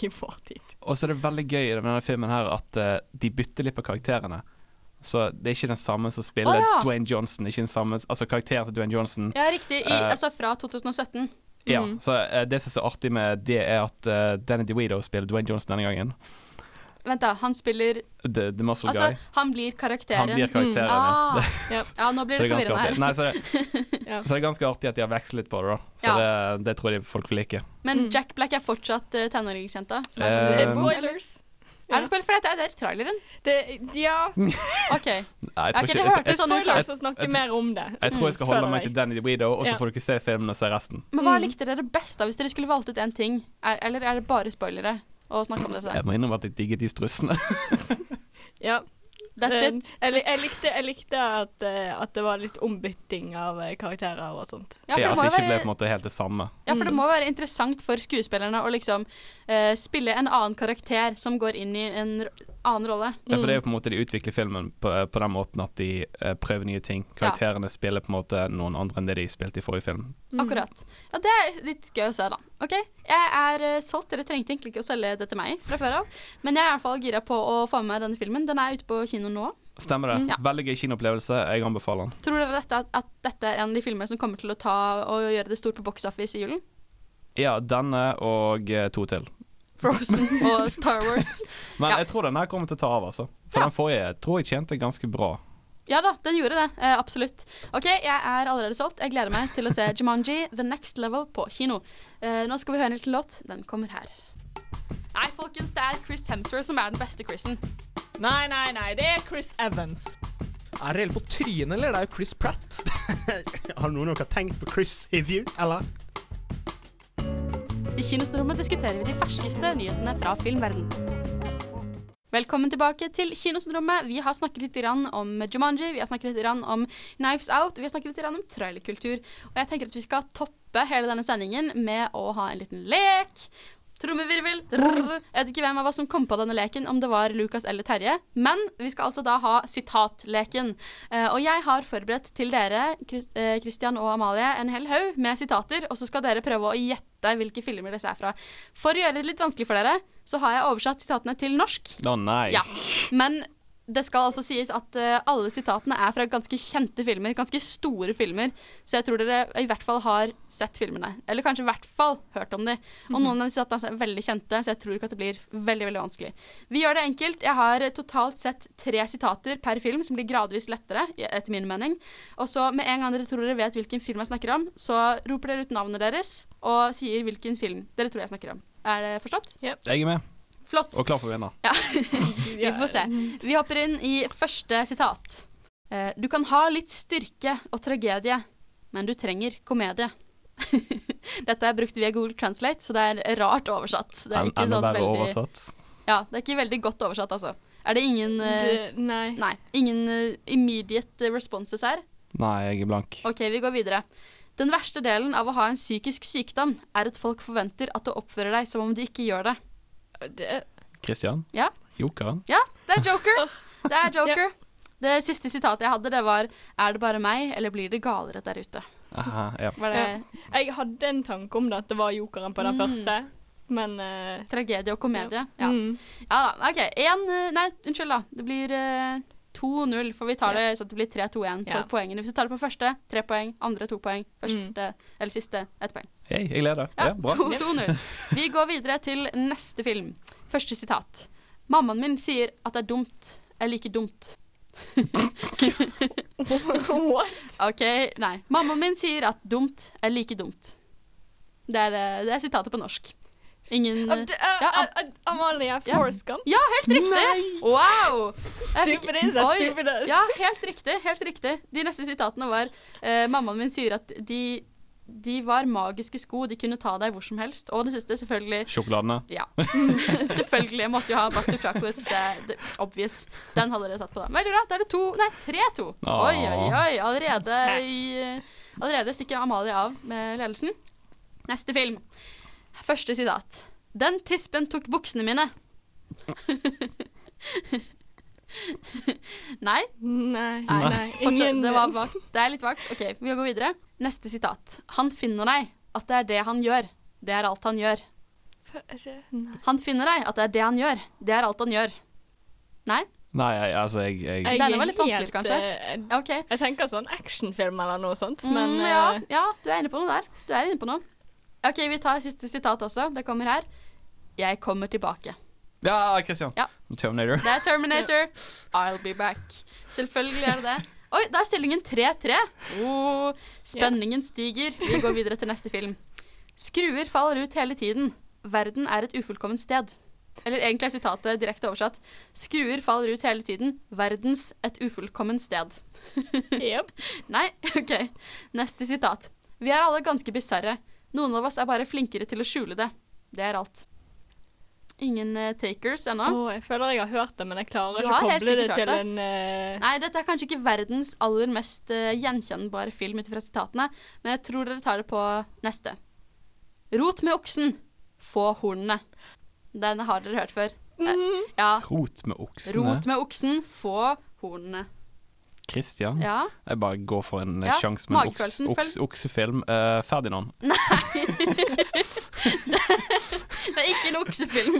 i vår tid. Og så er det veldig gøy i denne filmen her at uh, de bytter litt på karakterene. Så det er ikke den samme som spiller oh, ja. Dwayne Johnson. Ikke den samme, altså karakteren til Dwayne Johnson. Ja, riktig. I, uh, altså fra 2017. Ja, Mm. så uh, Det som er så artig med det, er at uh, Danny DeVito spiller Dwayne Johnson denne gangen. Vent, da. Han spiller The, the Muscle Altså, Guy. han blir karakteren. Han blir karakteren, ah. ja. ja. nå blir det, det forvirrende her. Nei, så, så det er ganske artig at de har vekslet litt på det, da. Så Ja. det, det tror jeg folk vil like. Men Jack Black er fortsatt uh, tenåringsjenta? som sånn- er spoilers. Er det spoiler? For dette er det er traileren. Det, ja. OK. Nei, jeg ikke- jeg- hørtes jeg- sånn jeg- mer om det. Jeg tror jeg skal holde meg til Danny DeVito, og så Ja. får dere se filmen og se resten. Men hva likte dere best, da, hvis dere skulle valgt ut én ting? Er, eller er det bare spoilere å snakke om dette? Jeg må innrømme at jeg digget de strussene. Ja. That's it. Jeg, jeg, likte, jeg likte at, eh, at det var litt ombytting av eh, karakterer og sånt. Ja, det at det ikke ikke ble på en måte helt det samme. Ja, for det må være interessant for skuespillerne å liksom uh, spille en annen karakter som går inn i en annen rolle. Ja, for det er jo på en måte De utvikler filmen på, på den måten at de eh, prøver nye ting. Karakterene spiller på en måte noen andre enn det de spilte i forrige film. Akkurat. Ja, det er litt gøy å se, da. OK, jeg er eh, solgt. Dere trengte egentlig ikke å selge det til meg fra før av, men jeg er i hvert fall gira på å få med meg denne filmen. Den er ute på kino nå. Stemmer det. Mm. Ja. Veldig gøy kinoopplevelse. Jeg anbefaler den. Tror dere dette, at, at dette er en av de filmene som kommer til å ta og gjøre det stort på box office i julen? Ja, denne og eh, to til. Frozen og Star Wars. Men Ja. jeg tror den her kommer til å ta av, altså. For den forrige tror jeg tjente ganske bra. Ja da, den gjorde det. Eh, absolutt. OK, jeg er allerede solgt. Jeg gleder meg til å se Jumanji The Next Level på kino. Eh, nå skal vi høre en liten låt. Den kommer her. Nei, folkens, det er Chris Hemsworth som er den beste Chrisen. Nei, nei, nei, det er Chris Evans. Er det helt på trynet, eller? Det er jo Chris Pratt. Har noen av dere tenkt på Chris Hivju, eller? I Kinostrommet diskuterer vi de ferskeste nyhetene fra filmverden. Velkommen tilbake til Kinosrommet. Vi har snakket litt om Jumanji, vi har snakket litt om Knives Out, vi har snakket litt om trailerkultur. Og jeg tenker at vi skal toppe hele denne sendingen med å ha en liten lek. Trommevirvel. Jeg vet ikke hvem av oss som kom på denne leken, om det var Lukas eller Terje. Men vi skal altså da ha sitatleken. Eh, og jeg har forberedt til dere, Chris- eh, Christian og Amalie, en hel haug med sitater. Og så skal dere prøve å gjette hvilke filmer disse er fra. For å gjøre det litt vanskelig for dere, så har jeg oversatt sitatene til norsk. Å nei. Ja, men det skal altså sies at uh, alle sitatene er fra ganske kjente filmer, ganske store filmer, så jeg tror dere i hvert fall har sett filmene. Eller kanskje i hvert fall hørt om dem. Og noen av de sitatene er veldig kjente, så jeg tror ikke at det blir veldig veldig vanskelig. Vi gjør det enkelt. Jeg har totalt sett tre sitater per film, som blir gradvis lettere, etter min mening. Og så med en gang dere tror dere vet hvilken film jeg snakker om, så roper dere ut navnet deres og sier hvilken film dere tror jeg snakker om. Er det forstått? Jeg er med. Flott. Og klar for å vinne. Ja. Vi får se. Vi hopper inn i første sitat. Eh, Du kan ha litt styrke og tragedie, men du trenger komedie. Dette er brukt via Google Translate, så det er rart oversatt. Det er ikke Enda sånn veldig oversatt. Ja, det er ikke veldig godt oversatt, altså. Er det ingen uh... Nei. Nei. Ingen uh, immediate responses her? Nei, jeg er blank. OK, vi går videre. Den verste delen av å ha en psykisk sykdom er at folk forventer at du oppfører deg som om du ikke gjør det. Det Christian? Ja. Jokeren? Ja, det er Joker. Det er Joker. Det siste sitatet jeg hadde, det var Er det bare meg, eller blir det galere der ute? Aha, ja. Var det Ja. Jeg hadde en tanke om det, at det var jokeren på den Mm. første, men uh, tragedie og komedie? Ja. Mm. ja da. OK. En eh, Nei, unnskyld, da. Det blir uh, 2-0, for vi tar det sånn at det blir 3-2-1 for Ja. poengene. Hvis du tar det på første, tre poeng. Andre, to poeng. Første, Mm. eller siste, ett poeng. Hei, jeg leder. Ja, Ja, bra. 2-0. Vi går videre til neste film. Første sitat. Mammaen min sier at det er dumt. Jeg liker dumt. What? OK, nei. Mammaen min sier at dumt er like dumt. Det er, det er sitatet på norsk. Ingen uh, ja, uh, Amalia Forskamp? Ja, helt riktig! Nei. Wow! Stupidest fikk- Stupid is as Oi. Ja, helt riktig. Helt riktig. De neste sitatene var uh, Mammaen min sier at de, de var magiske sko, de kunne ta deg hvor som helst. Og det siste, selvfølgelig Sjokoladene. Ja. selvfølgelig. Måtte jo ha Box of Chocolates. Det, det, obvious. Den hadde dere tatt på da. Veldig bra. Da er det to Nei, tre-to. Oi, oi, oi. Allerede, i, allerede stikker Amalie av med ledelsen. Neste film. Første sitat. Den tispen tok buksene mine. nei? Nei. Nei, Nei. Fortsatt, Ingen- det, var vagt. det er litt vagt. OK, vi går videre. Neste sitat. Han finner deg at det er det han gjør. Det er alt han gjør. Han finner deg at det er det han gjør. Det er alt han gjør. Nei? Nei, jeg, altså, jeg, jeg Denne er var litt vanskelig, kanskje. eh, Ja, OK. Jeg tenker sånn actionfilm eller noe sånt, men mm, ja, eh, ja, du er inne på noe der. Du er inne på noe. OK, vi tar siste sitat også. Det kommer her. Jeg kommer tilbake. Ja, Christian. Ja. Terminator. Det er Terminator. I'll be back. Selvfølgelig er det det. Oi, da er stillingen 3-3. Oh, spenningen stiger. Vi går videre til neste film. Skruer faller ut hele tiden. Verden er et ufullkomment sted. Eller egentlig er sitatet direkte oversatt. Skruer faller ut hele tiden. Verdens et ufullkomment sted. Nei, OK. Neste sitat. Vi er alle ganske bisarre. Noen av oss er bare flinkere til å skjule det. Det er alt. Ingen uh, takers ennå. Å, jeg føler jeg har hørt det, men jeg klarer ikke å koble det til det. en uh... Nei, dette er kanskje ikke verdens aller mest uh, gjenkjennbare film ut fra sitatene, men jeg tror dere tar det på neste. Rot med oksen, få hornene. Den har dere hørt før. Eh, ja. Rot med oksene. Rot med oksen, få hornene. Christian. Ja. Jeg bare går for en Ja, sjanse med en oks, oks, oksefilm. Uh, Ferdinand. Det er ikke en oksefilm.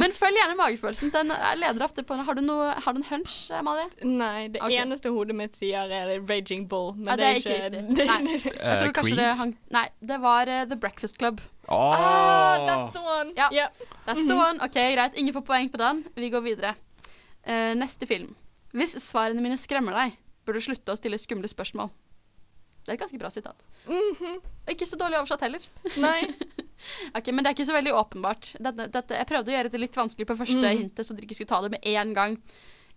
Men følg gjerne magefølelsen. Den er- leder ofte på Har du, noe, har du en hunch, Amalie? Nei, det okay. eneste hodet mitt sier, er Raging Bull. Men Ja, det er ikke riktig. Nei, jeg Eh, tror kanskje Creed? det hang Nei, det var uh, The Breakfast Club. Ah, that's the one! Ja, Yeah. that's the one. OK, greit. Ingen får poeng på den. Vi går videre. Uh, neste film. Hvis svarene mine skremmer deg, bør du slutte å stille skumle spørsmål. Det er et ganske bra sitat. Mhm. -hmm. ikke så dårlig oversatt heller. Nei. ok, Men det er ikke så veldig åpenbart. Dette, dette, jeg prøvde å gjøre det litt vanskelig på første Mm. hintet, så dere ikke skulle ta det med én gang.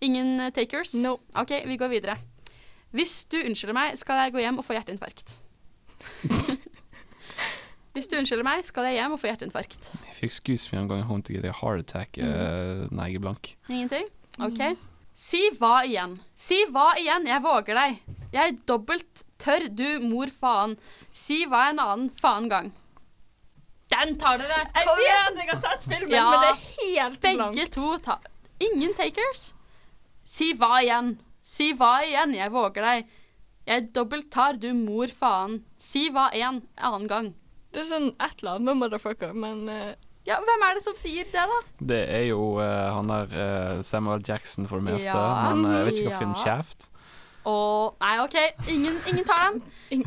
Ingen eh, takers? No. OK, vi går videre. Hvis du unnskylder meg, skal jeg gå hjem og få hjerteinfarkt. Hvis du unnskylder meg, skal jeg hjem og få hjerteinfarkt. Jeg fikk skuespill en gang i home to get a heart attack. Eh, nei, jeg er blank. Ingenting? OK. Si hva igjen? Si hva igjen? Jeg våger deg. Jeg er dobbelt tørr, du mor faen. Si hva en annen faen gang. Den tar dere! Jeg Kom vet jeg har sett filmen, Ja. men det er helt Begge blankt. to tar Ingen takers? Si hva igjen? Si hva igjen? Jeg våger deg. Jeg dobbelt tar, du mor faen. Si hva en annen gang. Det er sånn et eller annet med motherfucker, men eh, Ja, hvem er det som sier det, da? Det er jo uh, han der uh, Samuel Jackson for det meste, Ja, men uh, jeg vet ikke hva ja. film Shaft. Og Nei, OK, ingen, ingen tar den.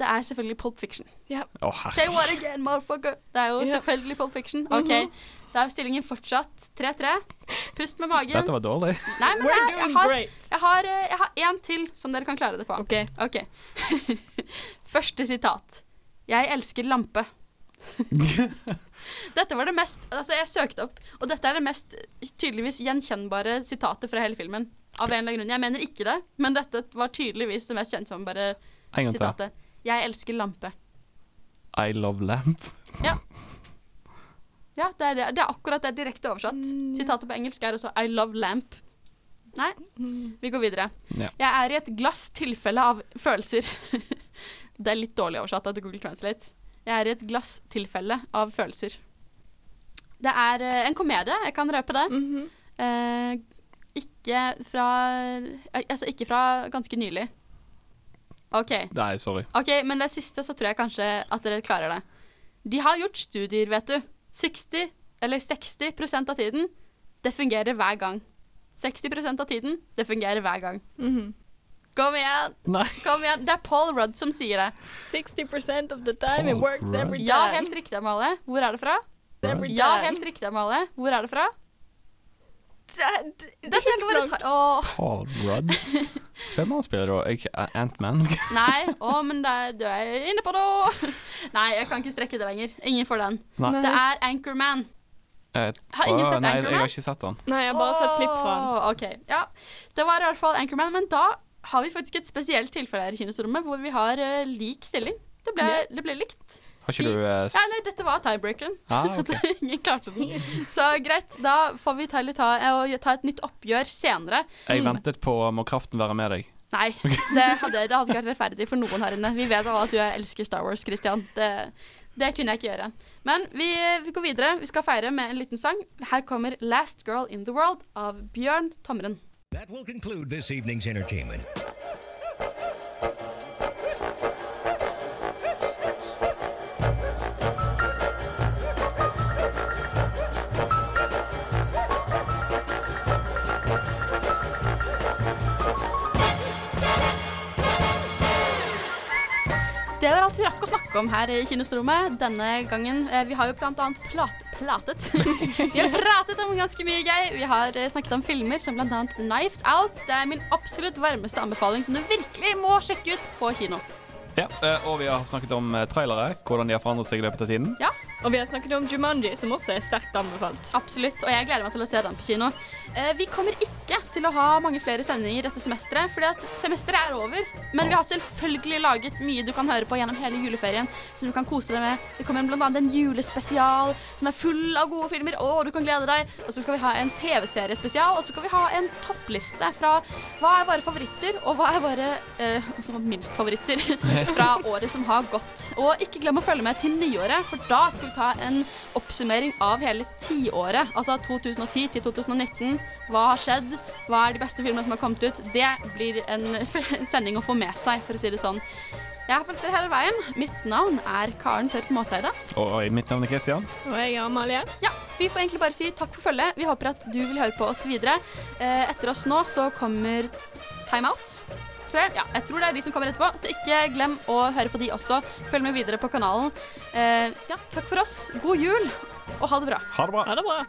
Det er selvfølgelig Pulp Fiction. Ja. Oh. Say what again, motherfucker? Det er jo Ja. selvfølgelig Pulp Fiction. OK, Mhm. da er stillingen fortsatt 3-3. Pust med magen. Dette var dårlig. Nei, men We're jeg, jeg har, jeg har, jeg har én til som dere kan klare det på. OK. Ok. Første sitat. Jeg elsker lampe. dette var det mest Altså, jeg søkte opp, og dette er det mest tydeligvis gjenkjennbare sitatet fra hele filmen. Av en eller annen grunn. Jeg mener ikke det, men dette var tydeligvis det mest gjenkjennbare sitatet. Jeg elsker lampe. I love lamp. Ja. Ja, det er, det. det er akkurat det direkte oversatt. Sitatet på engelsk er også I love lamp. Nei, vi går videre. Ja. Jeg er i et glass tilfelle av følelser. det er litt dårlig oversatt etter Google Translate. Jeg er i et glass tilfelle av følelser. Det er eh, en komedie, jeg kan røpe det. Mhm. eh, ikke fra eh, Altså ikke fra ganske nylig. OK. Nei, sorry. Ok, Men det siste så tror jeg kanskje at dere klarer det. De har gjort studier, vet du. 60 eller 60% av tiden. Det fungerer hver gang. 60% av tiden. Det fungerer hver gang. Mhm. Kom igjen! Nei. Kom igjen. Det er Paul Rudd som sier det. 60 of the time it Paul works Rudd. every time. Ja, helt riktig, Amalie. Hvor er det fra? Every Ja, time. helt riktig, Amalie. Hvor er det fra? Det, det, det Dette er skal være blankt. Paul Rudd. Hvem han spiller da? Ikke Ant-Man? Nei, å, men det er, du er inne på det. Nei, jeg kan ikke strekke det lenger. Ingen får den. Nei. Det er Anchorman. Eh, Har ingen sett Anchorman? nei, jeg har ikke sett han. Nei, jeg har bare sett klipp fra den. Åh, OK. Ja, det var i hvert fall Anchorman. Men da har vi faktisk et spesielt tilfelle her i kinosrommet hvor vi har uh, lik stilling. Det ble, det ble likt. Har ikke du uh, s- Ja, nei, dette var tiebreakeren. Ah, okay. Ingen klarte den. Så greit, da får vi ta, litt ta, eh, ta et nytt oppgjør senere. Jeg ventet på Må kraften være med deg. Nei, det hadde, det hadde ikke vært rettferdig for noen her inne. Vi vet alle at du elsker Star Wars, Christian. Det, det kunne jeg ikke gjøre. Men vi, vi går videre. Vi skal feire med en liten sang. Her kommer 'Last Girl in the World' av Bjørn Tomren. That will conclude this evening's entertainment. Det var alt vi rakk å snakke om her i Kinostrommet denne gangen. Eh, Vi har jo annet plat platet. vi har pratet om ganske mye gøy. Vi har eh, snakket om filmer som bl.a. Knives Out. Det er min absolutt varmeste anbefaling som du virkelig må sjekke ut på kino. Ja, eh, og vi har snakket om eh, trailere, hvordan de har forandret seg i løpet av tiden. Ja. Og vi har snakket om Jumanji, som også er sterkt anbefalt. Absolutt, og jeg gleder meg til å se den på kino. Eh, vi kommer ikke til å ha mange flere sendinger dette semesteret, fordi at semesteret er over. Men vi har selvfølgelig laget mye du kan høre på gjennom hele juleferien, som du kan kose deg med. Det kommer annet en julespesial som er full av gode filmer. Å, du kan glede deg. Og så skal vi ha en TV-seriespesial, og så skal vi ha en toppliste fra hva er våre favoritter, og hva er våre eh, minst favoritter fra året som har gått. Og ikke glem å følge med til nyåret, for da skal vi ta en oppsummering av hele tiåret. Altså 2010 til 2019. Hva har skjedd? Hva er de beste filmene som har kommet ut? Det blir en sending å få med seg, for å si det sånn. Jeg har fulgt dere hele veien. Mitt navn er Karen Tørp Maaseide. Og mitt navn er Christian. Og jeg er Amalie. Ja, vi får egentlig bare si takk for følget. Vi håper at du vil høre på oss videre. Eh, etter oss nå så kommer Time Out. Ja, jeg tror det er de som kommer etterpå, så ikke glem å høre på de også. Følg med videre på kanalen. Eh, ja, takk for oss. God jul, og ha det bra. Ha det bra. Ha det bra.